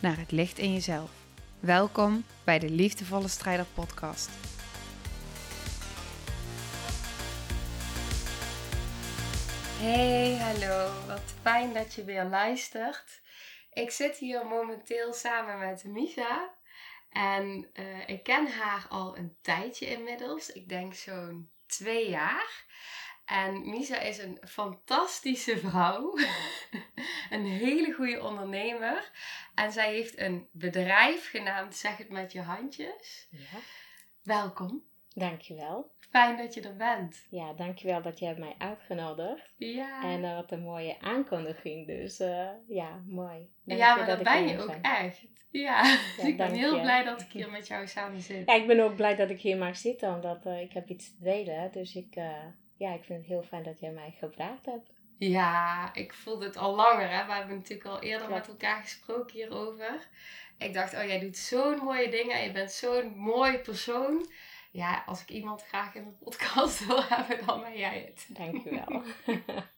naar het licht in jezelf. Welkom bij de Liefdevolle Strijder Podcast. Hey, hallo. Wat fijn dat je weer luistert. Ik zit hier momenteel samen met Misa. En eh, ik ken haar al een tijdje inmiddels. Ik denk zo'n twee jaar. En Misa is een fantastische vrouw. een hele goede ondernemer. En zij heeft een bedrijf genaamd Zeg het met je handjes. Ja, Welkom. dankjewel. Fijn dat je er bent. Ja, dankjewel dat je hebt mij uitgenodigd. Ja. En uh, wat een mooie aankondiging. Dus uh, ja, mooi. Dank ja, maar dat ben je ook zijn. echt. Ja, dus ik ben heel je. blij dat ik hier met jou samen zit. Ja, ik ben ook blij dat ik hier mag zitten, omdat uh, ik heb iets te delen. Dus ik, ja, ik vind het heel fijn dat jij mij gevraagd hebt. Ja, ik voelde het al langer. Hè? We hebben natuurlijk al eerder met elkaar gesproken hierover. Ik dacht, oh, jij doet zo'n mooie dingen en je bent zo'n mooi persoon. Ja, als ik iemand graag in mijn podcast wil hebben, dan ben jij het. Dankjewel.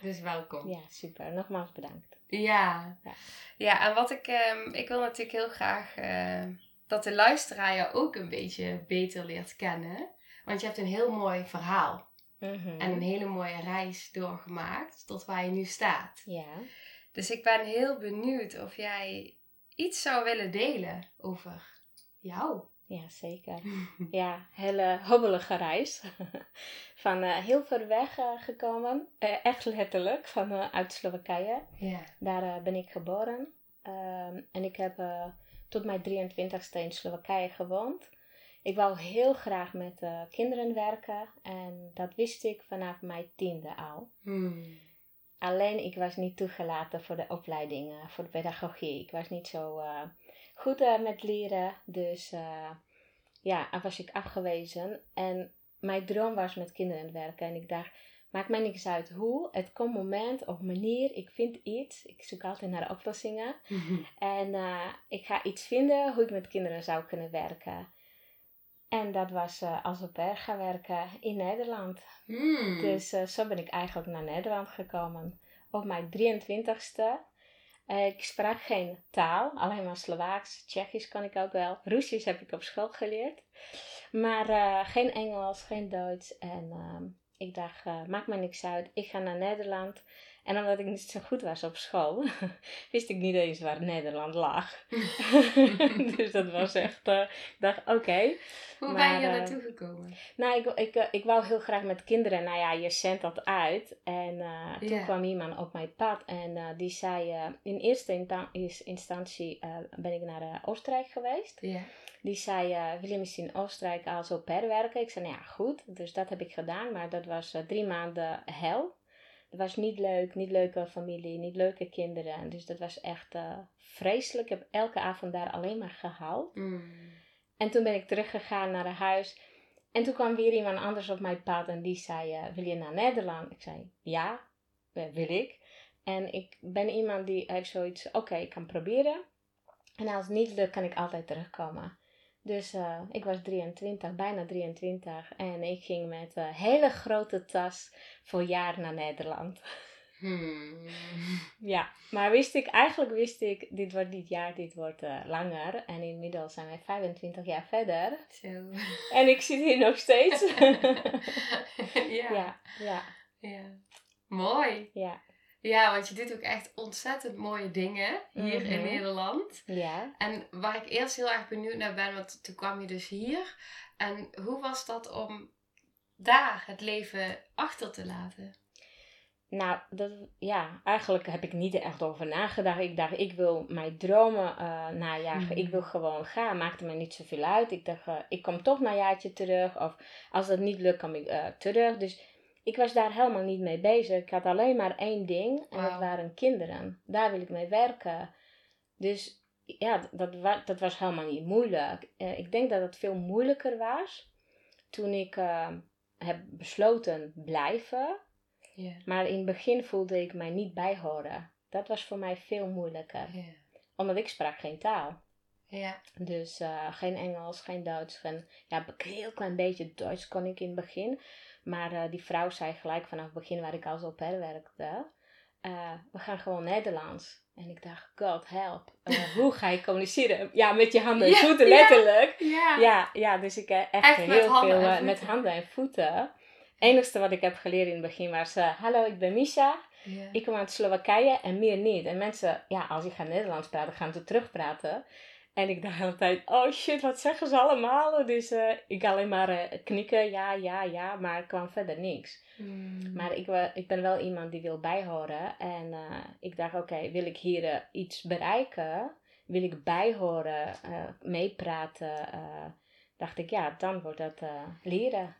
Dus welkom. ja, super. Nogmaals bedankt. Ja. Ja. Ja, en wat ik, ehm, ik wil natuurlijk heel graag eh, dat de luisteraar jou ook een beetje beter leert kennen. Want je hebt een heel mooi verhaal Mhm. en een hele mooie reis doorgemaakt tot waar je nu staat. Ja. Dus ik ben heel benieuwd of jij iets zou willen delen over jou. Ja, zeker. Ja, hele hobbelige reis. van eh, heel ver weg eh, gekomen. Eh, echt letterlijk, van, uit Slowakije. Ja. Daar ben ik geboren. Ehm, en ik heb tot mijn 23ste in Slowakije gewoond. Ik wou heel graag met eh, kinderen werken. En dat wist ik vanaf mijn tiende al. Hmm. Alleen ik was niet toegelaten voor de opleiding, eh, voor de pedagogie. Ik was niet zo eh, goed met leren. Dus ja, was ik afgewezen. En mijn droom was met kinderen werken. En ik dacht, maakt mij niks uit hoe. Het komt moment of manier. Ik vind iets. Ik zoek altijd naar oplossingen. En ik ga iets vinden hoe ik met kinderen zou kunnen werken. En dat was als au pair gaan werken in Nederland. Hmm. Dus eh, zo ben ik eigenlijk naar Nederland gekomen. Op mijn 23ste. Eh, ik sprak geen taal, alleen maar Slovaaks, Tsjechisch kan ik ook wel. Russisch heb ik op school geleerd. Maar eh, geen Engels, geen Duits. En ehm, ik dacht, maakt me niks uit, ik ga naar Nederland. En omdat ik niet zo goed was op school, wist ik niet eens waar Nederland lag. dus dat was echt, eh, ik dacht, oké. Hoe ben je eh, naartoe gekomen? Nou, ik, ik, eh, ik wou heel graag met kinderen. Nou ja, je zendt dat uit. En toen kwam iemand op mijn pad en die zei... in eerste instantie ben ik naar Oostenrijk geweest. Die zei, wil je misschien in Oostenrijk als au pair werken? Ik zei, nou ja, goed. Dus dat heb ik gedaan. Maar dat was drie maanden hel. Het was niet leuk, niet leuke familie, niet leuke kinderen. Dus dat was echt eh, vreselijk. Ik heb elke avond daar alleen maar gehuild. Hmm. En toen ben ik teruggegaan naar huis. En toen kwam weer iemand anders op mijn pad en die zei: eh, Wil je naar Nederland? Ik zei: Ja, eh, wil ik. En ik ben iemand die heeft zoiets: Oké, ik kan proberen. En als het niet lukt, kan ik altijd terugkomen. Dus eh, ik was 23, bijna 23. En ik ging met een hele grote tas voor jaar naar Nederland. Hmm. Ja, maar wist ik, eigenlijk wist ik, dit wordt dit jaar, dit wordt eh, langer. En inmiddels zijn wij 25 jaar verder. Zo. En ik zit hier nog steeds. ja. ja, ja, ja. Mooi. ja, Ja, want je doet ook echt ontzettend mooie dingen hier in Mhm. Nederland. ja. En waar ik eerst heel erg benieuwd naar ben, want toen kwam je dus hier. En hoe was dat om daar het leven achter te laten? Nou, dat, ja, eigenlijk heb ik niet echt over nagedacht. Ik dacht, ik wil mijn dromen eh, najagen. Mhm. Ik wil gewoon gaan. Maakte me niet zoveel uit. Ik dacht, eh, ik kom toch na een jaartje terug. Of als dat niet lukt, kom ik eh, terug. Dus ik was daar helemaal niet mee bezig. Ik had alleen maar één ding. En dat waren kinderen. Daar wil ik mee werken. Dus ja, dat, dat was helemaal niet moeilijk. Uh, ik denk dat het veel moeilijker was toen ik uh, heb besloten blijven. Yeah. Maar in het begin voelde ik mij niet bijhoren. Dat was voor mij veel moeilijker. Yeah. Omdat ik sprak geen taal. Ja. Dus uh, geen Engels, geen Duits. Geen, ja, een heel klein beetje Duits kon ik in het begin. Maar uh, die vrouw zei gelijk vanaf het begin waar ik als au pair werkte. Uh, we gaan gewoon Nederlands. En ik dacht, God help. hoe ga je communiceren? Ja, met je handen en Ja, voeten, letterlijk. Ja. Ja, ja, dus ik heb echt, Echt heel handen veel eh, met handen en voeten. Het enigste wat ik heb geleerd in het begin was... eh, Hallo, ik ben Misha. Ja. Ik kom uit Slowakije en meer niet. En mensen, ja, als ik ga Nederlands praten, gaan ze terugpraten. En ik dacht de hele tijd, oh shit, wat zeggen ze allemaal? Dus eh, ik alleen maar eh, knikken, ja, ja, ja, maar er kwam verder niks. Mm. Maar ik, ik ben wel iemand die wil bijhoren. En eh, ik dacht, oké, wil ik hier iets bereiken? Wil ik bijhoren, meepraten? dacht ik, ja, dan wordt dat leren.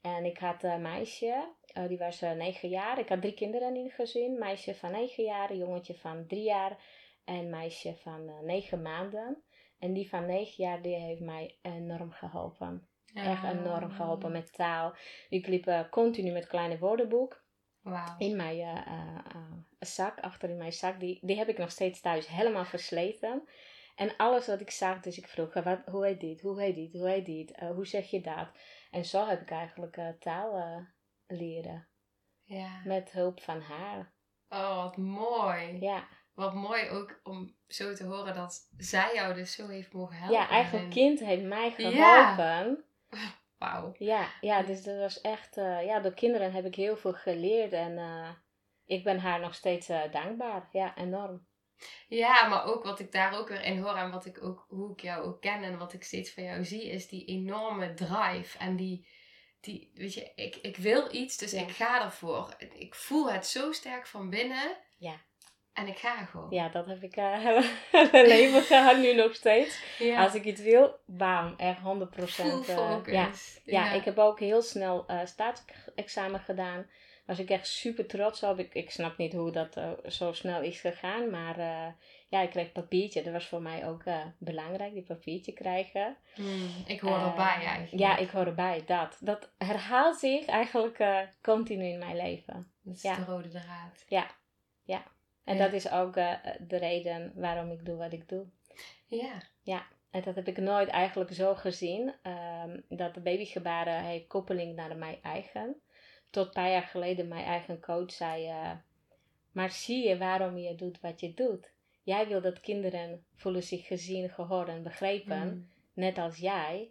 En ik had een meisje, die was negen jaar. Ik had drie kinderen in het gezin. Meisje van negen jaar, een jongetje van drie jaar en meisje van negen maanden. En die van negen jaar, die heeft mij enorm geholpen. Echt enorm Ah. geholpen met taal. Ik liep eh, continu met kleine woordenboek Wauw. in mijn eh, eh, zak, achter in mijn zak. Die, die heb ik nog steeds thuis helemaal versleten. En alles wat ik zag, dus ik vroeg, wat, hoe heet dit, hoe heet dit, hoe heet dit, hoe zeg je dat? En zo heb ik eigenlijk taal leren. Ja. Met hulp van haar. Oh, wat mooi. Ja, Wat mooi ook om zo te horen dat zij jou dus zo heeft mogen helpen. ja eigenlijk En- kind heeft mij Ja. geholpen. Wauw. Ja, ja, dus dat was echt, eh, ja, door kinderen heb ik heel veel geleerd en eh, ik ben haar nog steeds eh, dankbaar. Ja, enorm. Ja, maar ook wat ik daar ook weer in hoor en wat ik ook, hoe ik jou ook ken en wat ik steeds van jou zie, is die enorme drive. En die, die weet je, ik, ik wil iets, dus Ja. ik ga ervoor. Ik voel het zo sterk van binnen. Ja. En ik ga gewoon. Ja, dat heb ik hele leven gehad, nu nog steeds. Ja. Als ik iets wil, bam, echt 100%. Full eh, focus. ja. Ja, ik heb ook heel snel eh staatsexamen gedaan. Was ik echt super trots op. Ik, ik snap niet hoe dat zo snel is gegaan. Maar ja, ik kreeg papiertje. Dat was voor mij ook belangrijk, die papiertje krijgen. Hmm, ik hoor erbij eigenlijk. Ja, ik hoor erbij. Dat, dat herhaalt zich eigenlijk continu in mijn leven. Dat is ja. de rode draad. En Ja. dat is ook eh, de reden waarom ik doe wat ik doe. Ja. En dat heb ik nooit eigenlijk zo gezien. ehm, dat de babygebaren heeft koppeling naar mijn eigen. Tot een paar jaar geleden mijn eigen coach zei... eh, maar zie je waarom je doet wat je doet? Jij wil dat kinderen voelen zich gezien, gehoord en begrepen. Hmm. Net als jij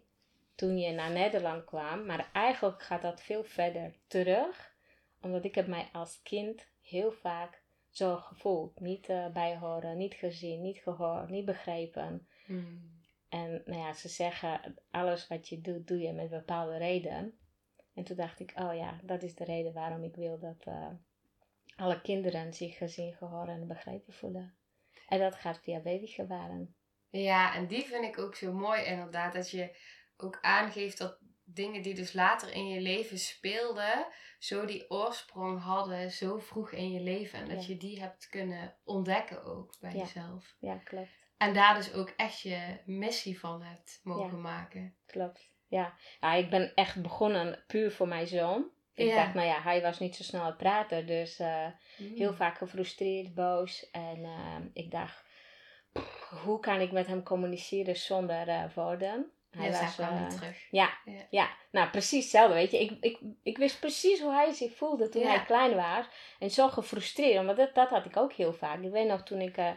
toen je naar Nederland kwam. Maar eigenlijk gaat dat veel verder terug. Omdat ik heb mij als kind heel vaak zo gevoeld. Niet eh, bijhoren, niet gezien, niet gehoord, niet begrepen. Hmm. En nou ja, ze zeggen, alles wat je doet, doe je met bepaalde reden. En toen dacht ik, oh ja, dat is de reden waarom ik wil dat eh, alle kinderen zich gezien, gehoord en begrepen voelen. En dat gaat via babygebaren. Ja, en die vind ik ook zo mooi inderdaad. Dat je ook aangeeft dat dingen die dus later in je leven speelden, zo die oorsprong hadden, zo vroeg in je leven. En dat Ja. je die hebt kunnen ontdekken ook bij Ja. jezelf. Ja, klopt. En daar dus ook echt je missie van hebt mogen Ja. maken. Klopt. Ja. ja, ik ben echt begonnen puur voor mijn zoon. Ik Ja. dacht, nou ja, hij was niet zo snel een prater, dus eh, Hmm. heel vaak gefrustreerd, boos. En eh, ik dacht, pff, hoe kan ik met hem communiceren zonder eh, woorden? Hij was, kwam eh, niet terug. Ja, Ja. ja. nou precies hetzelfde, weet je. Ik, ik, ik wist precies hoe hij zich voelde toen Ja. hij klein was. En zo gefrustreerd, want dat, dat had ik ook heel vaak. Ik weet nog toen ik eh,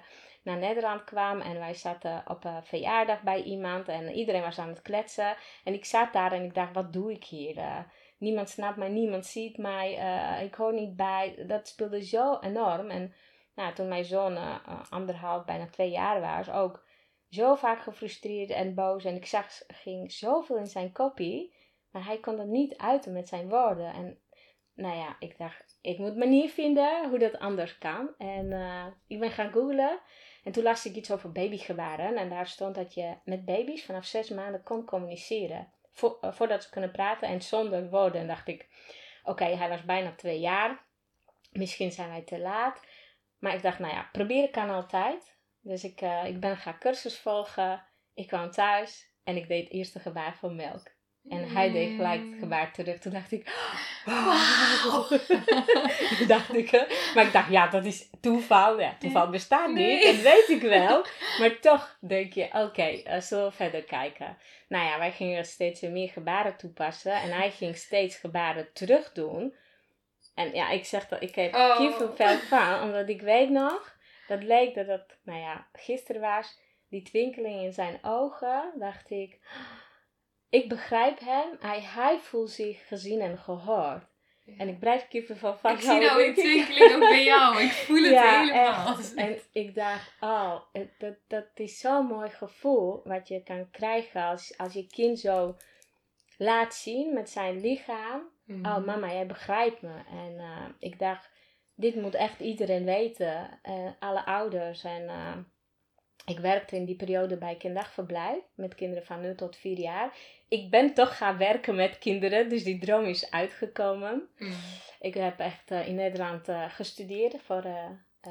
naar Nederland kwam en wij zaten op een verjaardag bij iemand en iedereen was aan het kletsen. En ik zat daar en ik dacht, wat doe ik hier? Eh, niemand snapt mij, niemand ziet mij, eh, ik hoor niet bij. Dat speelde zo enorm. En nou, toen mijn zoon eh, eh, anderhalf, bijna twee jaar was, ook zo vaak gefrustreerd en boos. En ik zag, ging zoveel in zijn kopie, maar hij kon dat niet uiten met zijn woorden. En nou ja, ik dacht, ik moet manier vinden hoe dat anders kan. En eh, ik ben gaan googlen. En toen las ik iets over babygebaren. En daar stond dat je met baby's vanaf zes maanden kon communiceren. Eh, voordat ze kunnen praten en zonder woorden. En dacht ik, oké, hij was bijna twee jaar. Misschien zijn wij te laat. Maar ik dacht, nou ja, proberen kan altijd. Dus ik, uh, ik ben gaan cursus volgen. Ik kwam thuis en ik deed het eerste gebaar van melk. En hij deed gelijk het gebaar terug. Toen dacht ik, wow. dacht ik, maar ik dacht, ja, dat is toeval. Ja, toeval bestaat niet, dat weet ik wel. Maar toch denk je, oké, okay, uh, zullen we verder kijken. Nou ja, wij gingen steeds meer gebaren toepassen. En hij ging steeds gebaren terug doen. En ja, ik zeg dat, ik heb oh. kippenvel van. Omdat ik weet nog, dat leek dat het, nou ja, gisteren was. Die twinkeling in zijn ogen, dacht ik ik begrijp hem. Hij, hij voelt zich gezien en gehoord. En ik blijf kippen van vast. Ik zie nou een twinkeling ook bij jou. Ik voel het helemaal. En ik dacht, oh, dat, dat is zo'n mooi gevoel wat je kan krijgen als, als je kind zo laat zien met zijn lichaam. Oh mhm. mama, jij begrijpt me. En uh, ik dacht, dit moet echt iedereen weten. Uh, alle ouders en... Uh, ik werkte in die periode bij kinderdagverblijf met kinderen van 0 tot 4 jaar. Ik ben toch gaan werken met kinderen, dus die droom is uitgekomen. Mm. Ik heb echt uh, in Nederland gestudeerd voor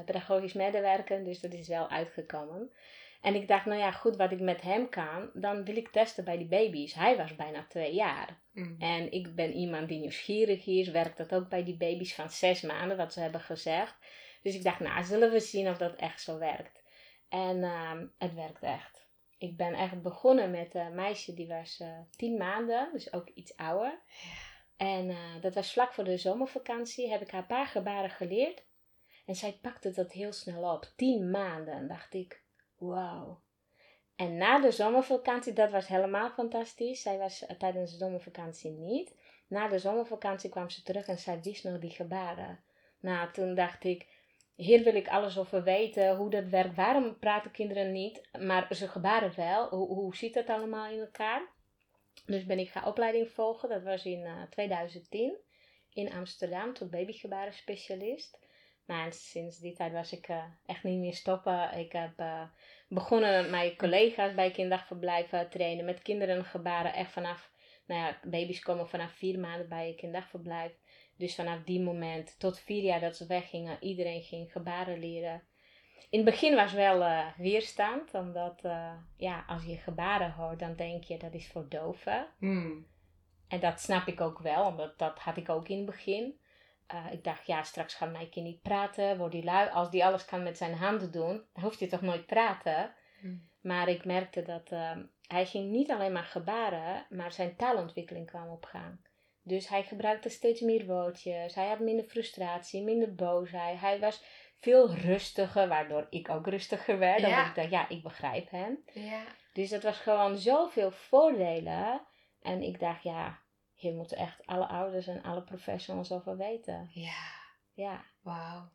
pedagogisch medewerken, dus dat is wel uitgekomen. En ik dacht, nou ja, goed, wat ik met hem kan, dan wil ik testen bij die baby's. Hij was bijna twee jaar. Mm. En ik ben iemand die nieuwsgierig is, werkt dat ook bij die baby's van zes maanden, wat ze hebben gezegd. Dus ik dacht, nou, zullen we zien of dat echt zo werkt. En uh, het werkt echt. Ik ben echt begonnen met een meisje die was uh, tien maanden, dus ook iets ouder. En uh, dat was vlak voor de zomervakantie. Heb ik haar een paar gebaren geleerd. En zij pakte dat heel snel op. Tien maanden. dacht ik, wauw. En na de zomervakantie, dat was helemaal fantastisch. Zij was uh, tijdens de zomervakantie niet. Na de zomervakantie kwam ze terug en zij wist nog die gebaren. Nou, toen dacht ik, hier wil ik alles over weten, hoe dat werkt. Waarom praten kinderen niet, maar ze gebaren wel? Hoe, hoe zit dat allemaal in elkaar? Dus ben ik gaan opleiding volgen. Dat was in uh, eh, 2010 in Amsterdam tot babygebaren specialist. Nou, sinds die tijd was ik uh, echt niet meer stoppen. Ik heb uh, begonnen met mijn collega's bij kinderdagverblijven trainen. Met kinderen gebaren echt vanaf, nou ja, baby's komen vanaf vier maanden bij je kinderdagverblijf. Dus vanaf die moment tot vier jaar dat ze weggingen, iedereen ging gebaren leren. In het begin was wel uh, weerstand, omdat ja, als je gebaren hoort, dan denk je dat is voor doven. Hmm. En dat snap ik ook wel, omdat dat had ik ook in het begin. Uh, ik dacht, ja, straks gaat kind niet praten, wordt hij lui. Als die alles kan met zijn handen doen, dan hoeft hij toch nooit praten. Hmm. Maar ik merkte dat hij ging niet alleen maar gebaren, maar zijn taalontwikkeling kwam op gang. Dus hij gebruikte steeds meer woordjes. Hij had minder frustratie, minder boosheid. Hij was veel rustiger, waardoor ik ook rustiger werd. Dan ja. ik dacht, ja, ik begrijp hem. Ja. Dus dat was gewoon zoveel voordelen. En ik dacht, ja, hier moeten echt alle ouders en alle professionals over weten. Ja. Ja. Wauw.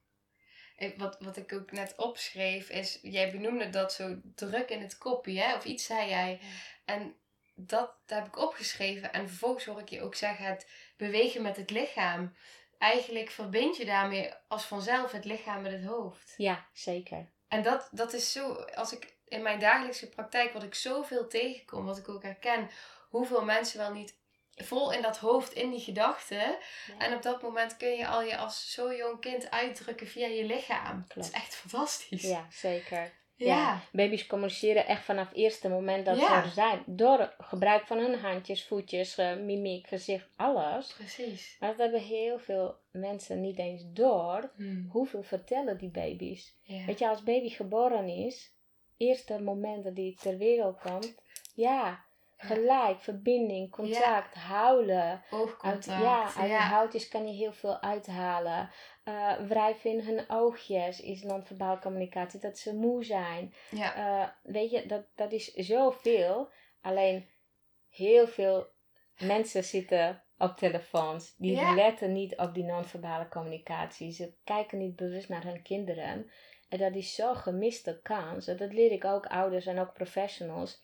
Wat, wat ik ook net opschreef is, jij benoemde dat zo druk in het kopje, hè? of iets zei jij. En dat, heb ik opgeschreven. En vervolgens hoor ik je ook zeggen het bewegen met het lichaam. Eigenlijk verbind je daarmee als vanzelf het lichaam met het hoofd. Ja, zeker. En dat, dat is zo, als ik in mijn dagelijkse praktijk, wat ik zoveel tegenkom, wat ik ook herken, hoeveel mensen wel niet vol in dat hoofd, in die gedachten. En op dat moment kun je al je als zo jong kind uitdrukken via je lichaam. Dat is echt fantastisch. Ja, zeker. Ja. Baby's communiceren echt vanaf het eerste moment dat ze er zijn. Door gebruik van hun handjes, voetjes, uh, mimiek, gezicht, alles. Precies. Maar dat hebben heel veel mensen niet eens door. Hmm. Hoeveel vertellen die baby's? Weet je, als baby geboren is, eerste moment dat hij ter wereld komt, ja, Gelijk, verbinding, contact, huilen. Oogcontact. Uit, ja, uit ja. houtjes kan je heel veel uithalen. Uh, wrijven in hun oogjes is non-verbaal communicatie. Dat ze moe zijn. Ja. Uh, weet je, dat, dat is zoveel. Alleen heel veel mensen zitten op telefoons. Die letten niet op die non-verbale communicatie. Ze kijken niet bewust naar hun kinderen. En dat is zo'n gemiste kans. Dat leer ik ook ouders en ook professionals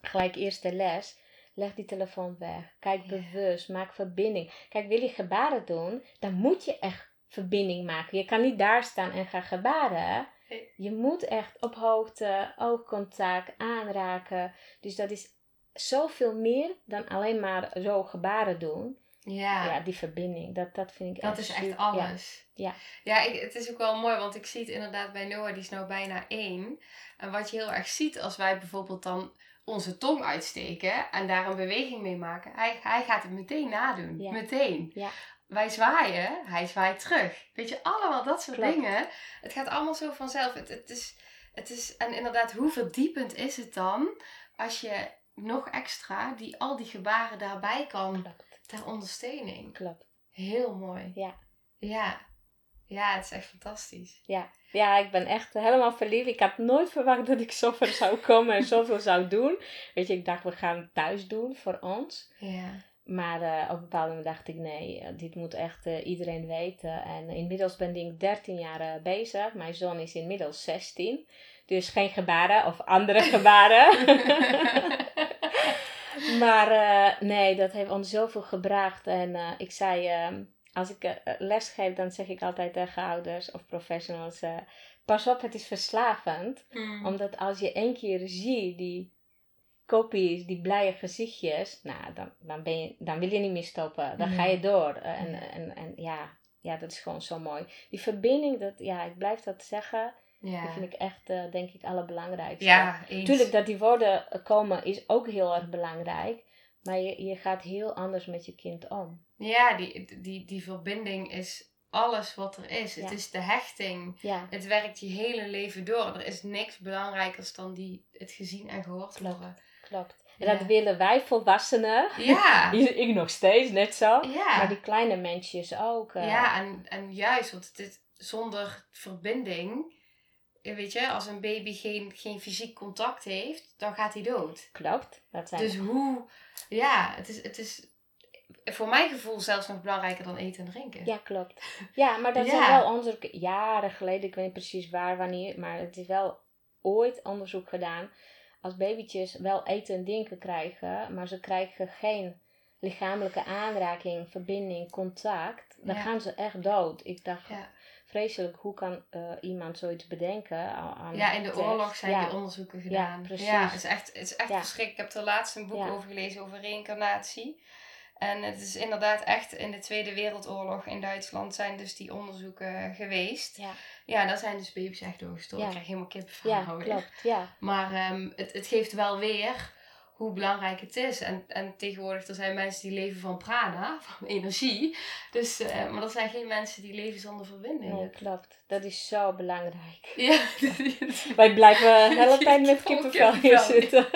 gelijk eerste les. Leg die telefoon weg. Kijk bewust. Maak verbinding. Kijk, wil je gebaren doen, dan moet je echt verbinding maken. Je kan niet daar staan en gaan gebaren. Je moet echt op hoogte, oogcontact, aanraken. Dus dat is zoveel meer dan alleen maar zo gebaren doen. Ja. ja, die verbinding, dat, dat vind ik Dat echt is echt alles. Ja. Ja, ik, het is ook wel mooi, want ik zie het inderdaad bij Noah, die is nou bijna één. En wat je heel erg ziet als wij bijvoorbeeld dan onze tong uitsteken en daar een beweging mee maken, hij, hij gaat het meteen nadoen. Ja. Meteen. Ja. Wij zwaaien, hij zwaait terug. Weet je, allemaal dat soort Klopt. dingen. Het gaat allemaal zo vanzelf. Het, het, is, het is, en inderdaad, hoe verdiepend is het dan als je nog extra die, al die gebaren daarbij kan Klopt, ter ondersteuning. klopt. Heel mooi. Ja. Ja. Ja, het is echt fantastisch. Ja. Ja, ik ben echt helemaal verliefd. Ik had nooit verwacht dat ik zover zou komen en zoveel zou doen. Weet je, ik dacht we gaan het thuis doen voor ons. Ja. Maar eh, op een bepaald moment dacht ik, nee, eh, dit moet echt eh, iedereen weten. En inmiddels ben ik 13 jaar bezig. Mijn zoon is inmiddels 16. Dus geen gebaren of andere gebaren. maar nee, dat heeft ons zoveel gebracht. En ik zei, ehm, als ik eh, les geef, dan zeg ik altijd tegen ouders of professionals... eh, pas op, het is verslavend. Mm. Omdat als je één keer ziet die kopies, die blije gezichtjes, nou, dan, dan, ben je, dan wil je niet meer stoppen. Dan ga je Nee. door. Eh, En, Ja. en, en ja, ja, dat is gewoon zo mooi. Die verbinding, dat, ja, ik blijf dat zeggen, Ja. vind ik echt, eh, denk ik, allerbelangrijkste. Ja. Tuurlijk, dat die woorden eh, komen is ook heel erg belangrijk. Maar je, je gaat heel anders met je kind om. Ja, die, die, die verbinding is alles wat er is. Het is de hechting. Ja, Het werkt je hele leven door. Er is niks belangrijkers dan die, het gezien en gehoord Klopt. worden. klopt. En Ja. dat willen wij volwassenen. Ja. Ik nog steeds, net zo. Ja. Maar die kleine mensjes ook. eh, Ja, en, en juist, want het is zonder verbinding, weet je, als een baby geen, geen fysiek contact heeft, dan gaat hij dood. Klopt. Dat zijn Dus hoe, ja, het is, het is voor mijn gevoel zelfs nog belangrijker dan eten en drinken. Ja, klopt. Ja, maar dat Ja. zijn wel onderzoeken, jaren geleden, ik weet niet precies waar, wanneer, maar het is wel ooit onderzoek gedaan. Als babytjes wel eten en drinken krijgen, maar ze krijgen geen lichamelijke aanraking, verbinding, contact, dan Ja. gaan ze echt dood. Ik dacht, Ja. Vreselijk, hoe kan eh, iemand zoiets bedenken? Aan, Ja, in de oorlog zijn ja. die onderzoeken gedaan. precies. Ja, het is echt, het is echt Ja. verschrikkelijk. Ik heb er laatst een boek Ja. over gelezen over reïncarnatie. En het is inderdaad echt in de Tweede Wereldoorlog in Duitsland zijn dus die onderzoeken geweest. Ja, Ja, daar zijn dus baby's echt doorgestoken. Ja. Ik krijg helemaal kippenvel ja klopt. Ja, Maar ehm, het, het geeft wel weer hoe belangrijk het is. En, en tegenwoordig, er zijn mensen die leven van prana, van energie. Dus, eh, maar er zijn geen mensen die leven zonder verbinding. nee, klopt. Dat is zo belangrijk. Ja, Wij blijven hele tijd met kippenvel hier zitten.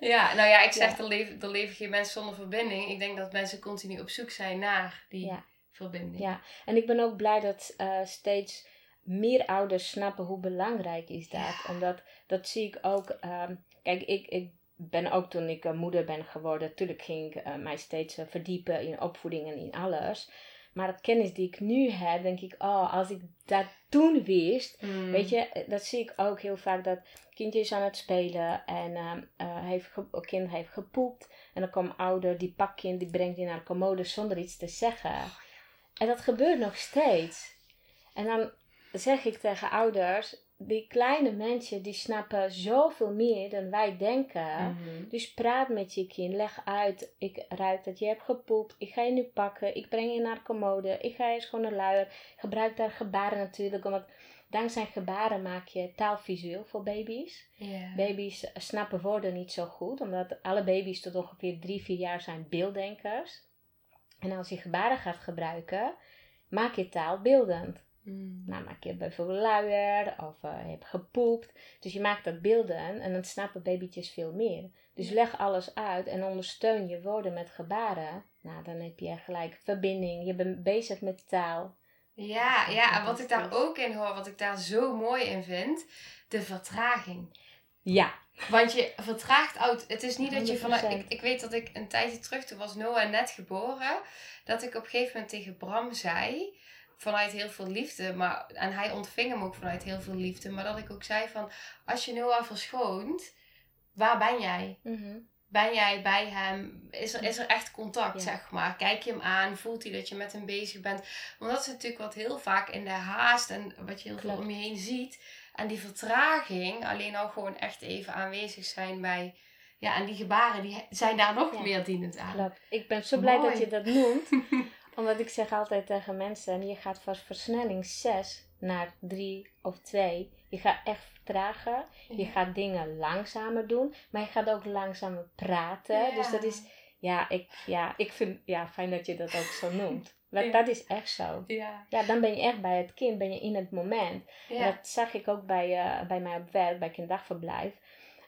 ja, nou ja, ik zeg, Ja. Er, leven, er leven geen mensen zonder verbinding. Ik denk dat mensen continu op zoek zijn naar die Ja. verbinding. Ja, en ik ben ook blij dat eh, steeds meer ouders snappen hoe belangrijk is dat. Omdat dat zie ik ook. ehm, kijk, ik, ik ben ook toen ik eh, moeder ben geworden, natuurlijk ging ik eh, mij steeds eh, verdiepen in opvoeding en in alles. Maar het kennis die ik nu heb, denk ik, oh, als ik dat toen wist, Mm. Weet je, dat zie ik ook heel vaak dat kindje is aan het spelen en eh, heeft kind heeft gepoept. En dan komt ouder, die pakt kind, die brengt die naar de commode zonder iets te zeggen. En dat gebeurt nog steeds. En dan zeg ik tegen ouders, die kleine mensen die snappen zoveel meer dan wij denken. Mhm. Dus praat met je kind, leg uit. Ik ruik dat je hebt gepoept. Ik ga je nu pakken. Ik breng je naar de commode. Ik ga je schone luier. Gebruik daar gebaren natuurlijk, omdat dankzij gebaren maak je taalvisueel voor baby's. Baby's snappen woorden niet zo goed, omdat alle baby's tot ongeveer 3, 4 jaar zijn beelddenkers. En als je gebaren gaat gebruiken, maak je taal beeldend. Mm. Nou, maak je bijvoorbeeld luier of eh, je hebt gepoept. Dus je maakt dat beelden en dan snappen babytjes veel meer. Dus leg alles uit en ondersteun je woorden met gebaren. Nou, dan heb je gelijk verbinding. Je bent bezig met taal. Ja, ja, en wat ik daar ook in hoor, wat ik daar zo mooi in vind, de vertraging. Ja, Want je vertraagt oud. Het is niet dat je. 100%. Ik, ik weet dat ik een tijdje terug, toen was Noah net geboren, dat ik op een gegeven moment tegen Bram zei, vanuit heel veel liefde, maar, en hij ontving hem ook vanuit heel veel liefde, maar dat ik ook zei van, als je Noah verschoont, waar ben jij? Mhm. Ben jij bij hem? Is er, is er echt contact, Ja. zeg maar? Kijk je hem aan? Voelt hij dat je met hem bezig bent? Want dat is natuurlijk wat heel vaak in de haast en wat je heel veel om je heen ziet. En die vertraging, alleen al gewoon echt even aanwezig zijn bij Ja, en die gebaren die zijn daar nog Ja. meer dienend aan. Klopt. Ik ben zo blij dat je dat noemt. Omdat ik zeg altijd tegen mensen, je gaat van versnelling 6 naar 3 of 2. Je gaat echt vertragen. Je gaat dingen langzamer doen. Maar je gaat ook langzamer praten. Ja. Dus dat is, ja, ik, ja, ik vind, ja, fijn dat je dat ook zo noemt. Want Ja. dat is echt zo. Ja, Ja, dan ben je echt bij het kind, ben je in het moment. En. Dat zag ik ook bij, eh, bij mij op werk, bij kinderdagverblijf.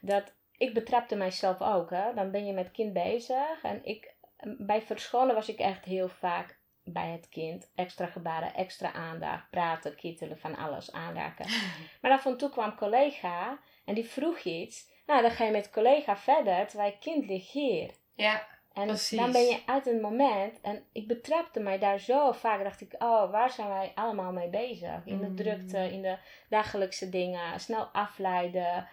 Dat ik betrapte mijzelf ook. Hè. Dan ben je met kind bezig. En ik, bij verscholen was ik echt heel vaak bij het kind. Extra gebaren, extra aandacht, praten, kittelen, van alles aanraken. Maar dan van toe kwam collega en die vroeg iets. Nou, dan ga je met collega verder, terwijl je kind ligt hier. ja. En Precies. dan ben je uit een moment. En ik betrapte mij daar zo vaak. Dacht ik, oh, waar zijn wij allemaal mee bezig? In de Mm. drukte, in de dagelijkse dingen. Snel afleiden.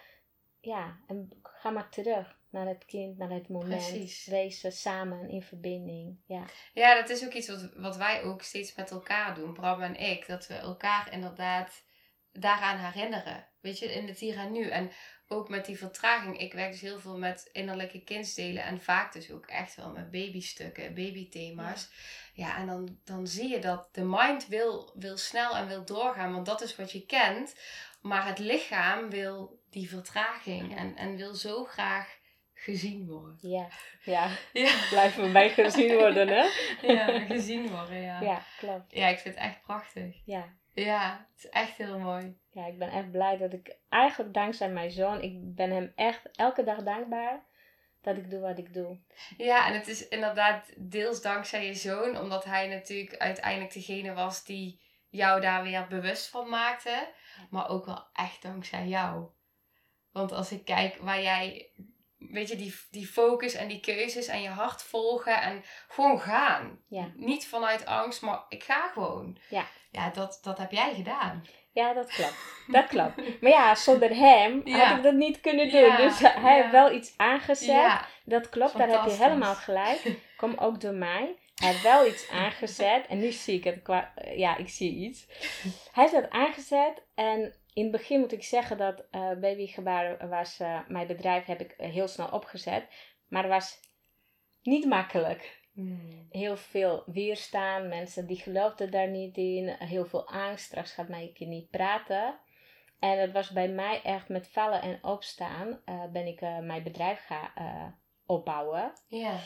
Ja, en ga maar terug naar het kind, naar het moment. Precies. Wezen samen in verbinding. Ja, Ja, dat is ook iets wat, wat wij ook steeds met elkaar doen, Bram en ik. Dat we elkaar inderdaad daaraan herinneren. Weet je, in het hier en nu. En ook met die vertraging. Ik werk dus heel veel met innerlijke kindsdelen. En vaak dus ook echt wel met babystukken, babythema's. Ja, en dan, dan zie je dat de mind wil, wil snel en wil doorgaan. Want dat is wat je kent. Maar het lichaam wil die vertraging. En, en wil zo graag gezien worden. ja, ja. Ja, Blijven we bij gezien worden, hè? ja gezien worden, ja. Ja, klopt. Ja, ik vind het echt prachtig. Ja. Ja, het is echt heel mooi. Ja, ik ben echt blij dat ik, eigenlijk dankzij mijn zoon, ik ben hem echt elke dag dankbaar dat ik doe wat ik doe. Ja, en het is inderdaad deels dankzij je zoon, omdat hij natuurlijk uiteindelijk degene was die jou daar weer bewust van maakte. Maar ook wel echt dankzij jou. Want als ik kijk waar jij, weet je, die, die focus en die keuzes en je hart volgen en gewoon gaan. Ja. Niet vanuit angst, maar ik ga gewoon. Ja. Ja, dat, dat heb jij gedaan. Ja, dat klopt. Dat klopt. Maar ja, zonder hem Ja. had ik dat niet kunnen doen. Ja, Dus hij heeft wel iets aangezet. Ja, Dat klopt, daar heb je helemaal gelijk. Kom ook door mij. Hij heeft wel iets aangezet. En nu zie ik het qua... Ja, ik zie iets. Hij heeft dat aangezet. En in het begin moet ik zeggen dat eh babygebaren was... eh, mijn bedrijf heb ik eh, heel snel opgezet. Maar het was niet makkelijk. Hmm. Heel veel weerstaan. Mensen die geloofden daar niet in. Heel veel angst. Straks gaat mijn kind niet praten. En het was bij mij echt met vallen en opstaan. ben ik mijn bedrijf gaan opbouwen. Ja.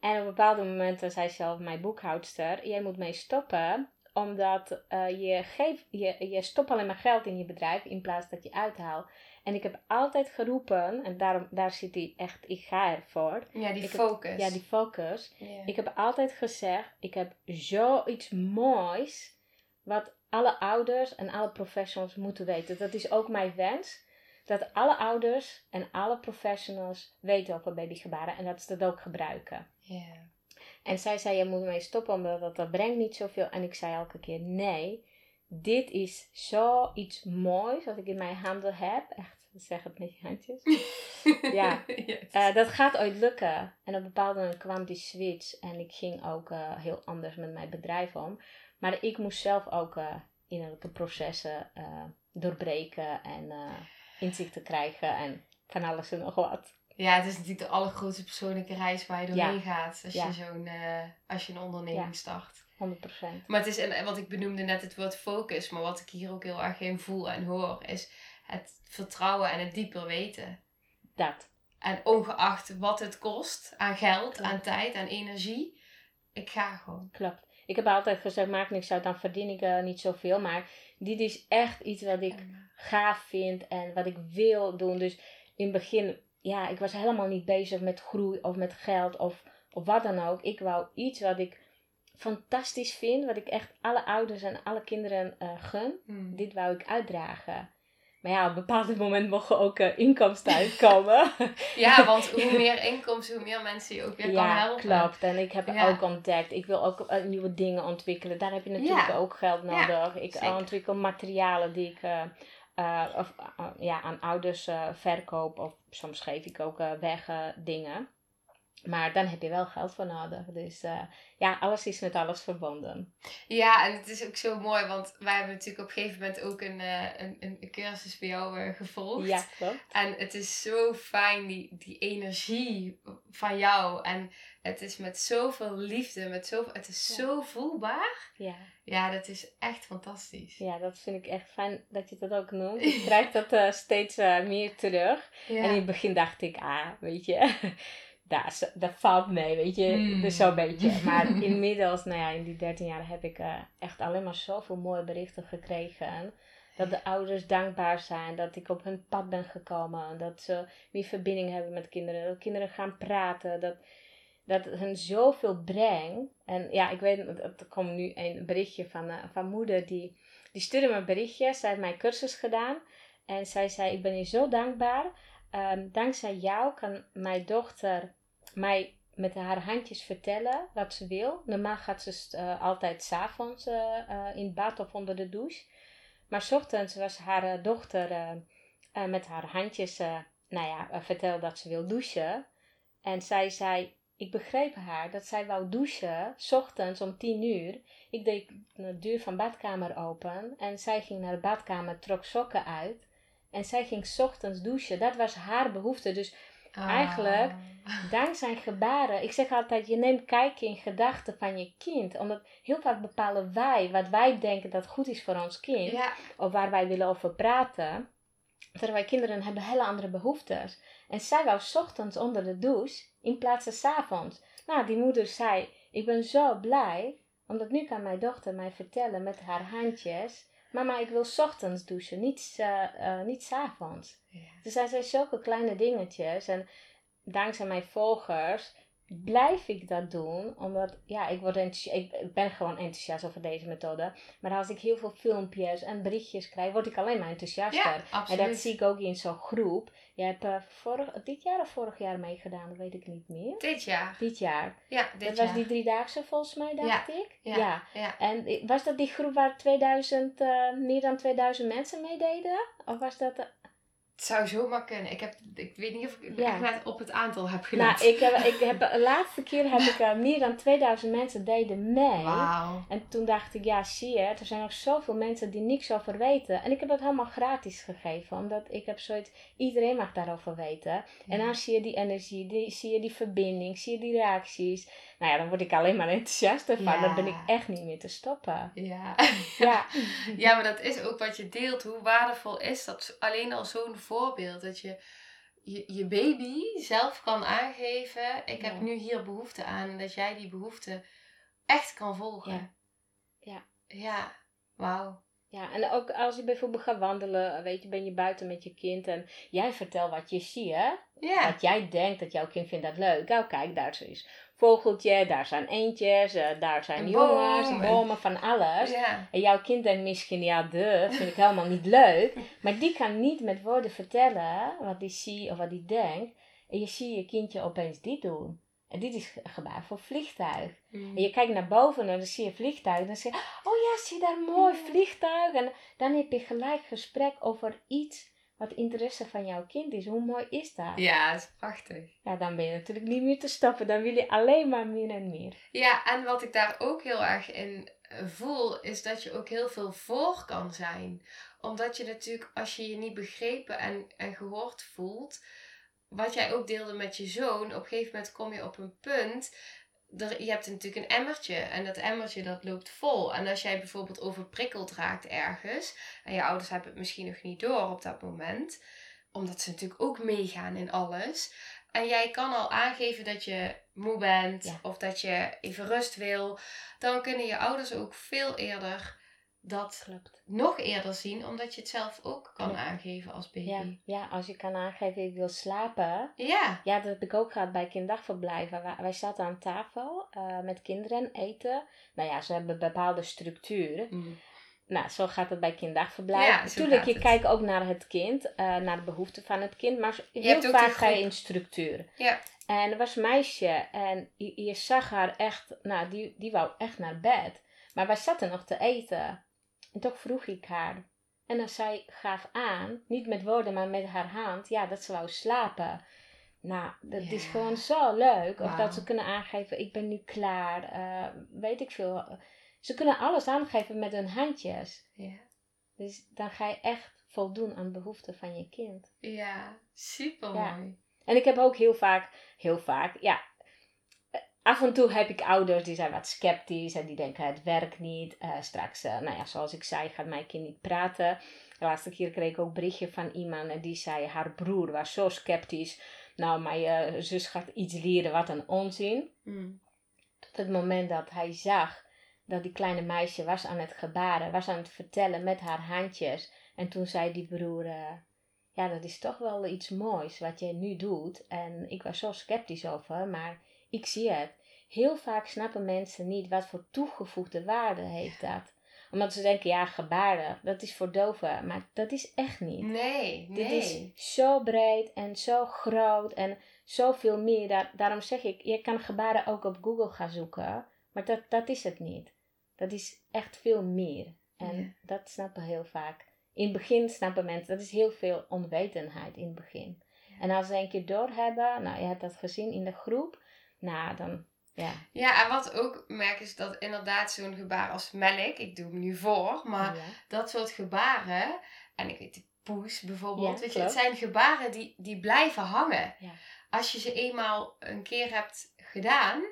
En op bepaalde momenten zei zelf mijn boekhoudster: Jij moet mee stoppen, omdat eh, je, geeft, je, je stopt alleen maar geld in je bedrijf in plaats dat je uithaalt. En ik heb altijd geroepen, en daarom, daar zit hij echt, ik ga ervoor. Ja, die Ik heb- focus. Ja, die focus. Ik heb altijd gezegd: Ik heb zoiets moois, wat alle ouders en alle professionals moeten weten. Dat is ook mijn wens. Dat alle ouders en alle professionals weten over babygebaren en dat ze dat ook gebruiken. Ja. En zij zei, je moet mee stoppen, omdat dat, dat brengt niet zoveel. En ik zei elke keer, nee, dit is zoiets moois wat ik in mijn handen heb. Echt, zeg het met je handjes. Ja. Yes. Eh, dat gaat ooit lukken. En op een bepaald moment kwam die switch. En ik ging ook eh, heel anders met mijn bedrijf om. Maar ik moest zelf ook eh, innerlijke processen doorbreken. En inzichten krijgen. En van alles en nog wat. Ja, het is natuurlijk de allergrootste persoonlijke reis waar je doorheen Ja. gaat als, Ja. je zo'n, eh, als je een onderneming Ja. start. 100%. Maar het is, en wat ik benoemde net het woord focus, maar wat ik hier ook heel erg in voel en hoor, is het vertrouwen en het dieper weten. Dat. En ongeacht wat het kost aan geld, aan tijd, aan energie, ik ga gewoon. Klopt. Ik heb altijd gezegd, maakt niks uit, dan verdien ik eh, niet zoveel. Maar dit is echt iets wat ik gaaf vind en wat ik wil doen. Dus in het begin, ja, ik was helemaal niet bezig met groei of met geld of, of wat dan ook. Ik wou iets wat ik fantastisch vind, wat ik echt alle ouders en alle kinderen eh, gun. Hmm. Dit wou ik uitdragen. Maar ja, op een bepaald moment mogen ook eh, inkomsten uitkomen. Ja, want hoe meer inkomsten, hoe meer mensen je ook weer kan ja, helpen. klopt. En ik heb Ja. ook ontdekt, ik wil ook eh, nieuwe dingen ontwikkelen. Daar heb je natuurlijk Ja. ook geld Ja, nodig. ik ontwikkel materialen die ik of, eh, ja, aan ouders eh, verkoop. Of soms geef ik ook eh, weg eh, dingen. Maar dan heb je wel geld voor nodig. Dus uh, ja, alles is met alles verbonden. Ja, en het is ook zo mooi, want wij hebben natuurlijk op een gegeven moment ook een, uh, een, een cursus bij jou uh, gevolgd. Ja, klopt. En het is zo fijn, die, die energie van jou. En het is met zoveel liefde, met zoveel, het is zo voelbaar. Ja. Ja, dat is echt fantastisch. Ja, dat vind ik echt fijn dat je dat ook noemt. Ik krijg dat steeds meer terug. Ja. En in het begin dacht ik, ah, weet je dat, dat valt mee, weet je. Mm. Dus zo'n beetje. Maar inmiddels, nou ja, in die 13 jaar heb ik uh, echt alleen maar zoveel mooie berichten gekregen. Dat de ouders dankbaar zijn, dat ik op hun pad ben gekomen. Dat ze meer verbinding hebben met kinderen. Dat kinderen gaan praten. Dat, dat hun zoveel brengt. En ja, ik weet, er komt nu een berichtje van, uh, van moeder. Die, die stuurde me een berichtje. Zij heeft mijn cursus gedaan. En zij zei, ik ben je zo dankbaar. Um, dankzij jou kan mijn dochter mij met haar handjes vertellen wat ze wil. Normaal gaat ze uh, altijd s'avonds uh, in bad of onder de douche. Maar ochtends was haar dochter met haar handjes, nou ja, vertelde dat ze wil douchen. En zij zei, ik begreep haar dat zij wou douchen, ochtends om tien uur. Ik deed de deur van de badkamer open en zij ging naar de badkamer, trok sokken uit. En zij ging ochtends douchen. Dat was haar behoefte. Dus Eigenlijk, ah. dankzij gebaren. Ik zeg altijd, je neemt kijken in gedachten van je kind. Omdat heel vaak bepalen wij wat wij denken dat goed is voor ons kind. Of waar wij willen over praten. Terwijl kinderen hebben hele andere behoeftes. En zij wou ochtends onder de douche in plaats van s avonds. Nou, die moeder zei, ik ben zo blij. Omdat nu kan mijn dochter mij vertellen met haar handjes Mama, ik wil ochtends douchen, niet, uh, uh, niet s'avonds. Ja. Dus dat zijn zulke kleine dingetjes. En dankzij mijn volgers blijf ik dat doen. Omdat, ja, ik, word ik ben gewoon enthousiast over deze methode. Maar als ik heel veel filmpjes en berichtjes krijg, word ik alleen maar enthousiaster. Ja, en dat zie ik ook in zo'n groep. Je hebt uh, vorig, dit jaar of vorig jaar meegedaan, dat weet ik niet meer. Dit jaar. Dit jaar. Ja, dit dat jaar. was die driedaagse volgens mij, dacht ik. Ja, ja. En was dat die groep waar 2000, uh, meer dan 2000 mensen meededen? Of was dat... Het zou zomaar kunnen. Ik, heb, ik weet niet of ik ja. echt net op het aantal heb gelet. Nou, ik heb, ik heb, de laatste keer heb ik uh, meer dan 2000 mensen deden mee. Wow. En toen dacht ik, ja, zie je, er zijn nog zoveel mensen die niks over weten. En ik heb dat helemaal gratis gegeven. Omdat ik heb zoiets, iedereen mag daarover weten. En dan zie je die energie, die, zie je die verbinding, zie je die reacties. Nou ja, dan word ik alleen maar enthousiaster van. Dan ben ik echt niet meer te stoppen. Ja. Ja. ja, maar dat is ook wat je deelt. Hoe waardevol is dat? Alleen al zo'n voorbeeld. Dat je, je je baby zelf kan aangeven. Ik heb nu hier behoefte aan. En dat jij die behoefte echt kan volgen. Ja. Ja. Ja. Wauw. Ja, en ook als je bijvoorbeeld gaat wandelen, weet je, ben je buiten met je kind en jij vertelt wat je ziet, hè? Ja. Wat jij denkt dat jouw kind vindt dat leuk. Nou, kijk, daar is vogeltje, daar zijn eentjes, uh, daar zijn Een jongens, boom. bomen, van alles. Ja. En jouw kind denkt misschien, ja, de, vind ik helemaal niet leuk. Maar die kan niet met woorden vertellen wat die ziet of wat die denkt. En je ziet je kindje opeens dit doen. En dit is gebaar voor vliegtuig. Mm. En je kijkt naar boven en dan zie je vliegtuig. En dan zeg je, oh ja, zie daar mooi vliegtuig. En dan heb je gelijk gesprek over iets wat interesse van jouw kind is. Hoe mooi is dat? Ja, dat is prachtig. Ja, dan ben je natuurlijk niet meer te stoppen. Dan wil je alleen maar meer en meer. Ja, en wat ik daar ook heel erg in voel, is dat je ook heel veel voor kan zijn. Omdat je natuurlijk, als je je niet begrepen en, en gehoord voelt, wat jij ook deelde met je zoon, op een gegeven moment kom je op een punt. Er, je hebt natuurlijk een emmertje en dat emmertje dat loopt vol. En als jij bijvoorbeeld overprikkeld raakt ergens, en je ouders hebben het misschien nog niet door op dat moment, omdat ze natuurlijk ook meegaan in alles. En jij kan al aangeven dat je moe bent Ja. of dat je even rust wil, dan kunnen je ouders ook veel eerder dat Klopt. nog eerder zien, omdat je het zelf ook kan aangeven als baby. Ja, ja, als je kan aangeven ik wil slapen. Ja. Ja, dat heb ik ook gehad bij kinddagverblijven. Wij, wij zaten aan tafel eh, met kinderen eten. Nou ja, ze hebben een bepaalde structuur. Mm. Nou, zo gaat het bij kinddagverblijf. Ja, Natuurlijk, je het. kijkt ook naar het kind, eh, naar de behoeften van het kind. Maar heel vaak ga je in structuur. Ja. En er was een meisje en je, je zag haar echt, nou, die, die wou echt naar bed. Maar wij zaten nog te eten. En toch vroeg ik haar. En dan zij gaf aan, niet met woorden, maar met haar hand, ja, dat ze wou slapen. Nou, dat is gewoon zo leuk. Of dat ze kunnen aangeven, ik ben nu klaar. eh, weet ik veel. Ze kunnen alles aangeven met hun handjes. Ja. Dus dan ga je echt voldoen aan behoeften van je kind. Ja, super Ja. mooi. En ik heb ook heel vaak, heel vaak, ja. Af en toe heb ik ouders die zijn wat sceptisch en die denken het werkt niet. Eh, straks, eh, nou ja, zoals ik zei, gaat mijn kind niet praten. De laatste keer kreeg ik ook een berichtje van iemand en die zei haar broer was zo sceptisch. Nou, mijn eh, zus gaat iets leren, wat een onzin. Mm. Tot het moment dat hij zag dat die kleine meisje was aan het gebaren, was aan het vertellen met haar handjes. En toen zei die broer, ja, dat is toch wel iets moois wat jij nu doet. En ik was zo sceptisch over, maar ik zie het. Heel vaak snappen mensen niet wat voor toegevoegde waarde heeft dat. Omdat ze denken, ja, gebaren, dat is voor doven. Maar dat is echt niet. Nee, Dit nee. is zo breed en zo groot en zoveel meer. Daar, daarom zeg ik, je kan gebaren ook op Google gaan zoeken. Maar dat, dat is het niet. Dat is echt veel meer. En Ja. dat snappen heel vaak. In het begin snappen mensen, dat is heel veel onwetendheid in het begin. En als ze een keer doorhebben, nou je hebt dat gezien in de groep, nou dan, ja. Ja, en wat ook merk is dat inderdaad zo'n gebaar als melk, ik doe hem nu voor, maar ja. dat soort gebaren, en ik weet de poes bijvoorbeeld, Ja, weet je, het zijn gebaren die, die blijven hangen. Ja. Als je ze eenmaal een keer hebt gedaan,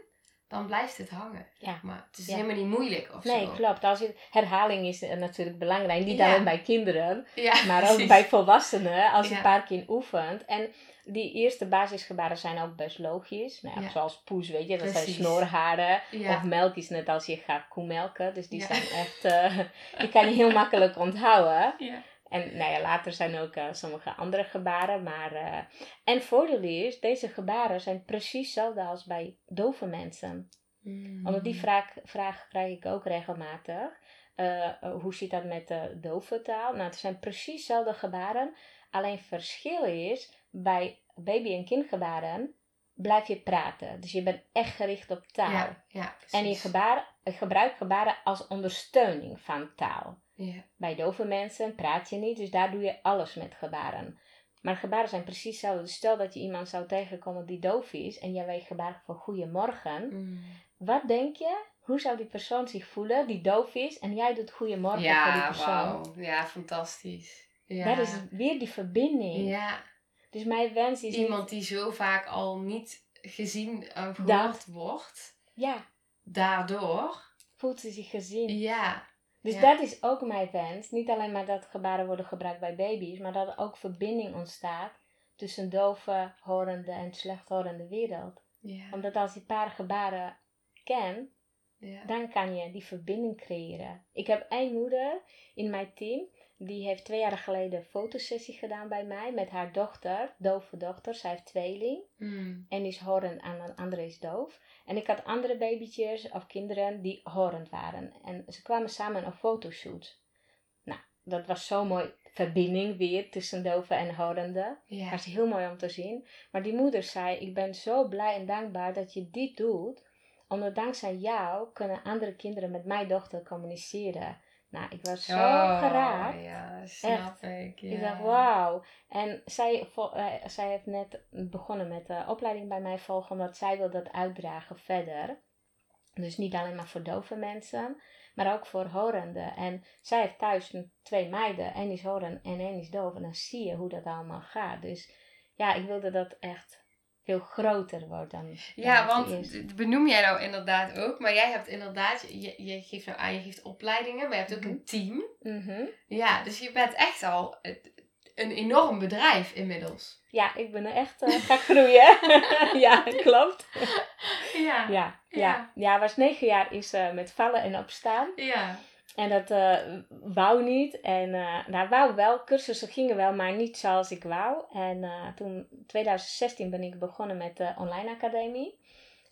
dan blijft het hangen. Ja. Maar het is Ja. helemaal niet moeilijk of Nee, zo. klopt. Als je, herhaling is natuurlijk belangrijk. Niet alleen bij kinderen, Maar ook bij volwassenen, als je een paar keer oefent. En die eerste basisgebaren zijn ook best logisch. Nou, ja. Zoals poes, weet je, dat zijn snorharen. Ja. Of melk is net als je gaat koemelken. Dus die Ja. zijn echt, eh, die kan je heel makkelijk onthouden. En nou ja, later zijn ook eh, sommige andere gebaren. Maar, eh, en voordeel is, deze gebaren zijn precies hetzelfde als bij dove mensen. Mm. Omdat die vraag, vraag krijg ik ook regelmatig. Eh, hoe zit dat met de dove taal? Nou, het zijn precies dezelfde gebaren. Alleen verschil is, bij baby- en kindgebaren blijf je praten. Dus je bent echt gericht op taal. Ja, ja, en je gebaren, je gebruikt gebaren als ondersteuning van taal. Ja. Bij dove mensen praat je niet, dus daar doe je alles met gebaren. Maar gebaren zijn precies hetzelfde. Dus stel dat je iemand zou tegenkomen die doof is en jij weet gebaren voor goeiemorgen. Mm. Wat denk je? Hoe zou die persoon zich voelen die doof is en jij doet goeiemorgen voor die persoon? wauw. Ja, fantastisch. Ja. Dat is weer die verbinding. ja. Dus mijn wens is Iemand die zo vaak al niet gezien en Dat. gehoord wordt, ja, daardoor. voelt ze zich gezien. Ja, Dus Ja. dat is ook mijn wens. Niet alleen maar dat gebaren worden gebruikt bij baby's, maar dat er ook verbinding ontstaat tussen dove, horende en slechthorende wereld. ja, Omdat als je paar gebaren kent, ja. dan kan je die verbinding creëren. Ik heb één moeder in mijn team, die heeft twee jaar geleden een fotosessie gedaan bij mij met haar dochter, dove dochter. Zij heeft tweeling Mm. en is horend en een andere is doof. En ik had andere babytjes of kinderen die horend waren. En ze kwamen samen op fotoshoot. Nou, dat was zo'n mooi verbinding weer tussen dove en horende. Ja. Dat was heel mooi om te zien. Maar die moeder zei, ik ben zo blij en dankbaar dat je dit doet. Omdat dankzij jou kunnen andere kinderen met mijn dochter communiceren. Nou, ik was zo Oh, geraakt. Ja, snap ik. Ja. Ik dacht, wauw. En zij, eh, zij heeft net begonnen met de opleiding bij mij volgen, omdat zij wil dat uitdragen verder. Dus niet alleen maar voor dove mensen, maar ook voor horenden. En zij heeft thuis twee meiden, één is horend en één is doof. En dan zie je hoe dat allemaal gaat. Dus ja, ik wilde dat echt veel groter wordt dan. Ja, dan want benoem jij nou inderdaad ook. Maar jij hebt inderdaad, je, je geeft nou aan, je geeft opleidingen, maar je hebt ook Mhm. een team. Mhm. Ja, dus je bent echt al het- een enorm bedrijf inmiddels. Ja, ik ben er echt uh, gaan groeien. ja, klopt. Ja. Ja, Ja. ja. ja, was negen jaar is eh, met vallen en opstaan. Ja. En dat eh, wou niet. En eh nou, wou wel. Cursussen gingen wel, maar niet zoals ik wou. En eh, toen, 2016, ben ik begonnen met de online academie.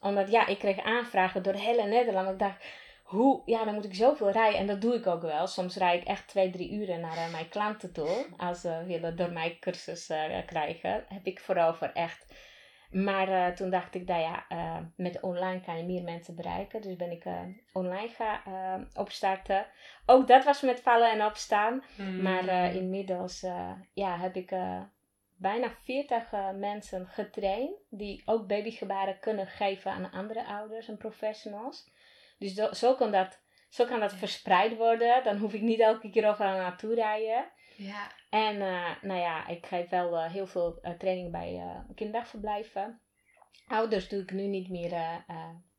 Omdat, ja, ik kreeg aanvragen door heel Nederland. Ik dacht, hoe, ja, dan moet ik zoveel rijden. En dat doe ik ook wel. Soms rijd ik echt twee, drie uren naar mijn klanten toe. Als ze willen door mij cursus krijgen. Heb ik voorover echt. Maar eh, toen dacht ik, nou ja, eh, met online kan je meer mensen bereiken. Dus ben ik eh, online gaan opstarten. Ook dat was met vallen en opstaan. Mm. Maar inmiddels ja, heb ik bijna 40 eh, mensen getraind. Die ook babygebaren kunnen geven aan andere ouders en professionals. Dus zo kan dat, zo kan dat verspreid worden. Dan hoef ik niet elke keer overal naartoe rijden. Ja. En eh, nou ja, ik geef wel eh, heel veel uh, training bij kinderdagverblijven. Ouders doe ik nu niet meer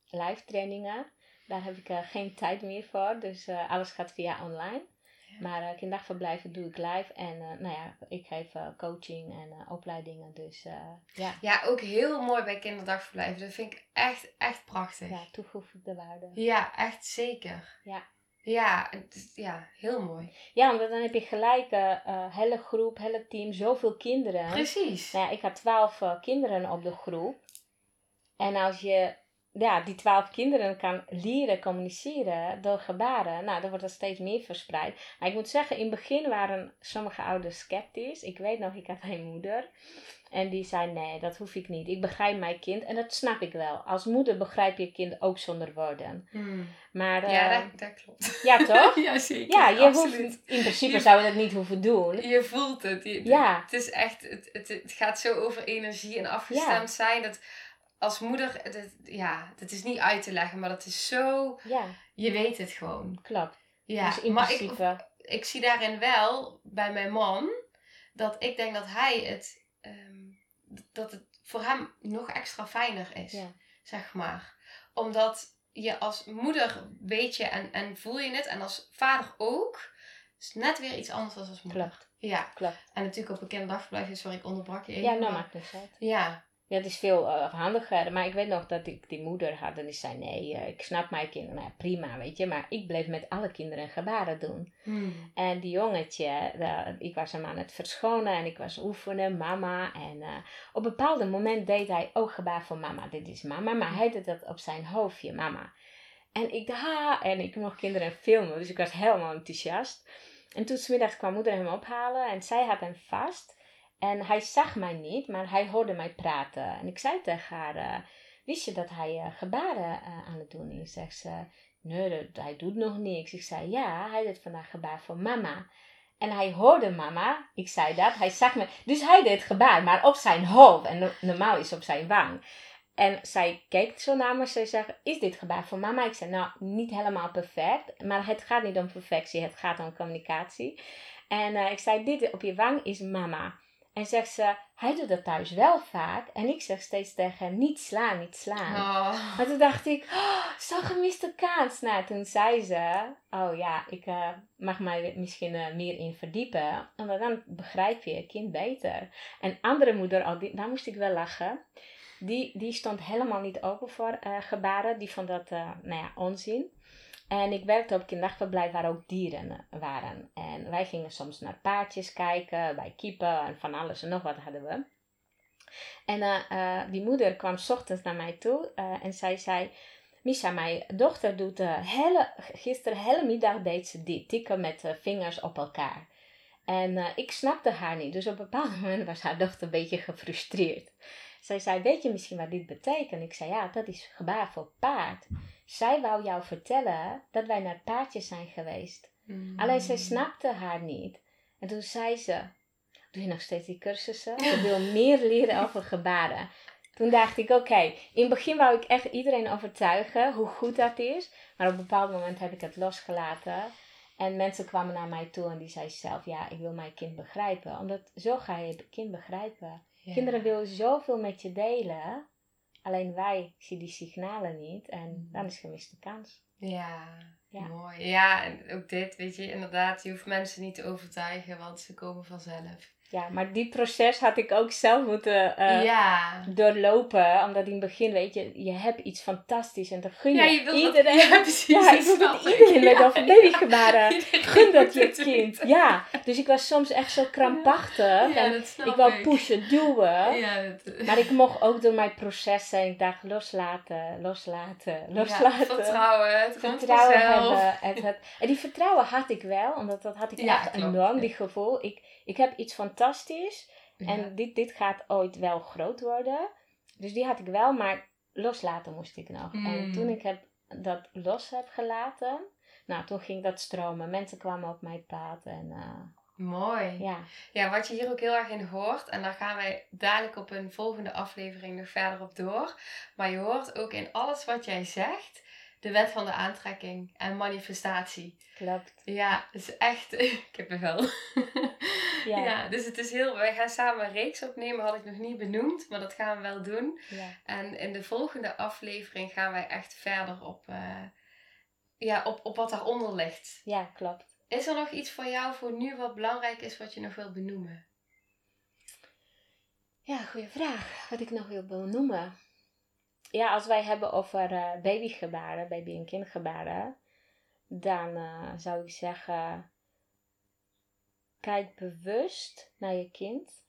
live trainingen. Daar heb ik geen tijd meer voor. Dus alles gaat via online. Ja. Maar kinderdagverblijven doe ik live. En nou ja, ik geef coaching en opleidingen. Dus ja. Ja, ook heel mooi bij kinderdagverblijven. Dat vind ik echt, echt prachtig. Ja, toegevoegde waarde. Ja, echt zeker. Ja. Ja, ja, heel mooi. Ja, want dan heb je gelijk een uh, hele groep, hele team, zoveel kinderen. Precies. Nou ja, ik had twaalf uh, kinderen op de groep. En als je ja, die twaalf kinderen kan leren communiceren door gebaren, nou, dan wordt dat steeds meer verspreid. Maar ik moet zeggen, in het begin waren sommige ouders sceptisch. Ik weet nog, ik had een moeder. En die zei, nee, dat hoef ik niet. Ik begrijp mijn kind. En dat snap ik wel. Als moeder begrijp je kind ook zonder woorden. Hmm. Maar, ja, uh, dat, dat, klopt. Ja, toch? ja, zeker. Ja, je Absoluut. hoeft, in principe zou je dat niet hoeven doen. Je voelt het. Je, Ja. Het is echt, het, het, het gaat zo over energie en afgestemd zijn. Dat als moeder, het, ja, het is niet uit te leggen, maar dat is zo, Ja, je weet het gewoon. klopt. Ja, dus in maar ik, principe, ik zie daarin wel bij mijn man dat ik denk dat hij het, ehm, dat het voor hem nog extra fijner is, Ja. zeg maar. Omdat je als moeder weet je en, en voel je het, en als vader ook, is net weer iets anders dan als moeder. klopt, Ja, klopt. en natuurlijk op een kinderdagverblijf is waar ik onderbrak je even. Ja, nou maar- maakt niet uit. Ja, Ja, het is veel eh, handiger. Maar ik weet nog dat ik die moeder had en die zei, nee, eh, ik snap mijn kinderen. Nou, prima, weet je. Maar ik bleef met alle kinderen gebaren doen. Hmm. En die jongetje, ik was hem aan het verschonen en ik was oefenen, mama. En eh, op een bepaald moment deed hij ook gebaar voor mama. Dit is mama, maar hij deed dat op zijn hoofdje, mama. En ik dacht, ha, en ik mocht kinderen filmen, dus ik was helemaal enthousiast. En toen smiddags kwam moeder hem ophalen en zij had hem vast. En hij zag mij niet, maar hij hoorde mij praten. En ik zei tegen haar, eh, wist je dat hij eh, gebaren eh, aan het doen is? Zegt ze, nee, hij doet nog niks. Ik zei, ja, hij deed vandaag gebaar voor mama. En hij hoorde mama, ik zei dat, hij zag me. Dus hij deed gebaar, maar op zijn hoofd. En no- normaal is op zijn wang. En zij keek zo naar me, zij zegt, is dit gebaar voor mama? Ik zei, nou, niet helemaal perfect. Maar het gaat niet om perfectie, het gaat om communicatie. En ik zei, dit op je wang is mama. En zegt ze, hij doet dat thuis wel vaak. En ik zeg steeds tegen hem, niet slaan, niet slaan. Oh. Maar toen dacht ik, oh, zo'n gemiste kans. Nou, toen zei ze, oh ja, ik eh, mag mij misschien eh, meer in verdiepen. Want dan begrijp je je kind beter. En andere moeder, oh, die, daar moest ik wel lachen. Die, die stond helemaal niet open voor eh, gebaren. Die vond dat, nou ja, onzin. En ik werkte op kinderdagverblijf waar ook dieren waren. En wij gingen soms naar paardjes kijken, bij kippen en van alles en nog wat hadden we. En eh, eh, die moeder kwam ochtends naar mij toe eh, en zij zei... Misha, mijn dochter doet hele, gisteren hele middag deed ze dit, tikken met vingers op elkaar. En ik snapte haar niet, dus op een bepaald moment was haar dochter een beetje gefrustreerd. Zij zei, weet je misschien wat dit betekent? Ik zei, ja, dat is gebaar voor paard. Zij wou jou vertellen dat wij naar paardjes zijn geweest. Hmm. Alleen zij snapte haar niet. En toen zei ze, doe je nog steeds die cursussen? Ik wil meer leren over gebaren. Toen dacht ik, oké, in het begin wou ik echt iedereen overtuigen hoe goed dat is. Maar op een bepaald moment heb ik het losgelaten. En mensen kwamen naar mij toe en die zei zelf, ja, ik wil mijn kind begrijpen. Omdat zo ga je het kind begrijpen. Ja. Kinderen willen zoveel met je delen. Alleen wij zien die signalen niet. En dan is gemiste kans. Ja, Ja. mooi. Ja, en ook dit, weet je, inderdaad, je hoeft mensen niet te overtuigen, want ze komen vanzelf. Ja, maar die proces had ik ook zelf moeten eh, ja. doorlopen. Omdat in het begin, weet je, je hebt iets fantastisch en dan gun je, Ja, je wil dat- iedereen. ja, precies, Ja, ik wil dat iedereen met Ja, over babygebaren. Iedereen Gun dat je het kind. Ja, dus ik was soms echt zo krampachtig. Ja, en dat snap ik wou pushen, duwen. Ja, dat, Maar ik mocht ook door mijn processen. Ik dacht loslaten, loslaten, loslaten. Ja, vertrouwen, het vertrouwen hebben. Het, en die vertrouwen had ik wel, omdat dat had ik echt enorm, die gevoel. Ik, ik heb iets fantastisch Ja. en dit, dit gaat ooit wel groot worden. Dus die had ik wel, maar loslaten moest ik nog. En Mm. toen ik heb, dat los heb gelaten, nou toen ging dat stromen. Mensen kwamen op mijn pad en eh, Mooi. Ja. Ja, wat je hier ook heel erg in hoort, en daar gaan wij dadelijk op een volgende aflevering nog verder op door. Maar je hoort ook in alles wat jij zegt, de wet van de aantrekking en manifestatie. Klopt. Ja, is echt. Ik heb er wel. Ja. Ja. dus het is heel. Wij gaan samen een reeks opnemen, had ik nog niet benoemd, maar dat gaan we wel doen. Ja. En in de volgende aflevering gaan wij echt verder op, eh, ja, op, op wat daaronder ligt. ja, klopt. Is er nog iets voor jou voor nu wat belangrijk is wat je nog wilt benoemen? Ja, goede vraag. Wat ik nog wil benoemen. Ja, als wij hebben over eh, babygebaren, baby- en kindgebaren, dan eh, zou ik zeggen, kijk bewust naar je kind.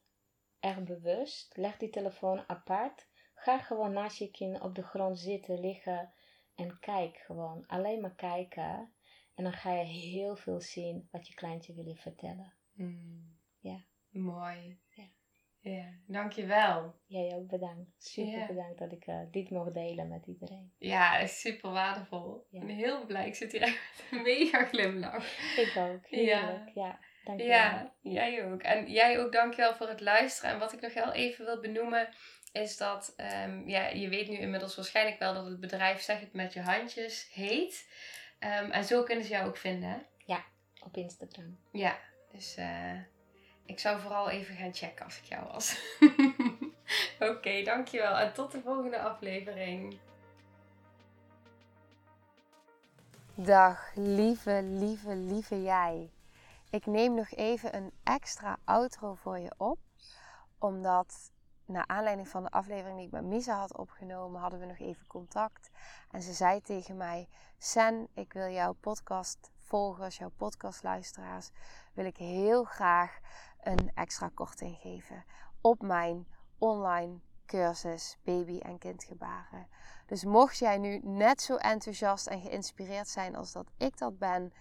Echt bewust. Leg die telefoon apart. Ga gewoon naast je kind op de grond zitten, liggen en kijk gewoon. Alleen maar kijken. En dan ga je heel veel zien wat je kleintje wil je vertellen. Ja. Mooi. Ja. Ja, dankjewel. Jij ook bedankt. Super Ja. bedankt dat ik eh, dit mocht delen met iedereen. Ja, super waardevol. Ja. Ben heel blij. Ik zit hier echt met een mega glimlach. Ik ook. Heerlijk. Ja, dankjewel. Ja, jij ook. En jij ook dankjewel voor het luisteren. En wat ik nog heel even wil benoemen is dat, ehm, ja, je weet nu inmiddels waarschijnlijk wel dat het bedrijf Zeg het met je handjes heet. Ehm, en zo kunnen ze jou ook vinden. hè? Op Instagram. Ja, dus eh, ik zou vooral even gaan checken als ik jou was. Oké, dankjewel. En tot de volgende aflevering. Dag, lieve, lieve, lieve jij. Ik neem nog even een extra outro voor je op. Omdat, naar aanleiding van de aflevering die ik met Misa had opgenomen, hadden we nog even contact. En ze zei tegen mij: Sen, ik wil jouw podcast volgers, jouw podcastluisteraars, wil ik heel graag een extra korting geven op mijn online cursus baby- en kindgebaren. Dus mocht jij nu net zo enthousiast en geïnspireerd zijn als dat ik dat ben,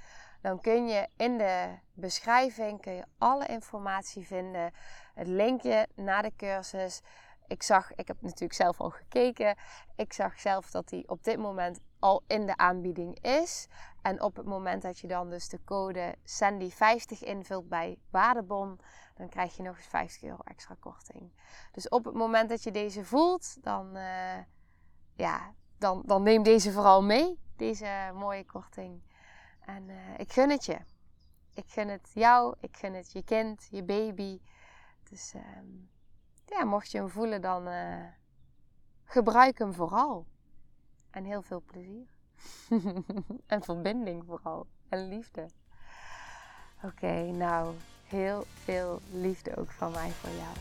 dan kun je in de beschrijving kun je alle informatie vinden. Het linkje naar de cursus. Ik zag, ik heb natuurlijk zelf al gekeken. Ik zag zelf dat die op dit moment al in de aanbieding is. En op het moment dat je dan dus de code Sandy50 invult bij Waardebon, dan krijg je nog eens 50 euro extra korting. Dus op het moment dat je deze voelt, dan, eh, ja, dan, dan neem deze vooral mee, deze mooie korting. En eh, ik gun het je. Ik gun het jou, ik gun het je kind, je baby. Dus ehm, ja, mocht je hem voelen, dan eh, gebruik hem vooral. En heel veel plezier. en verbinding vooral. En liefde. Oké, nou, heel veel liefde ook van mij voor jou.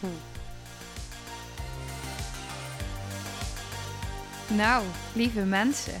Hm. Nou, lieve mensen,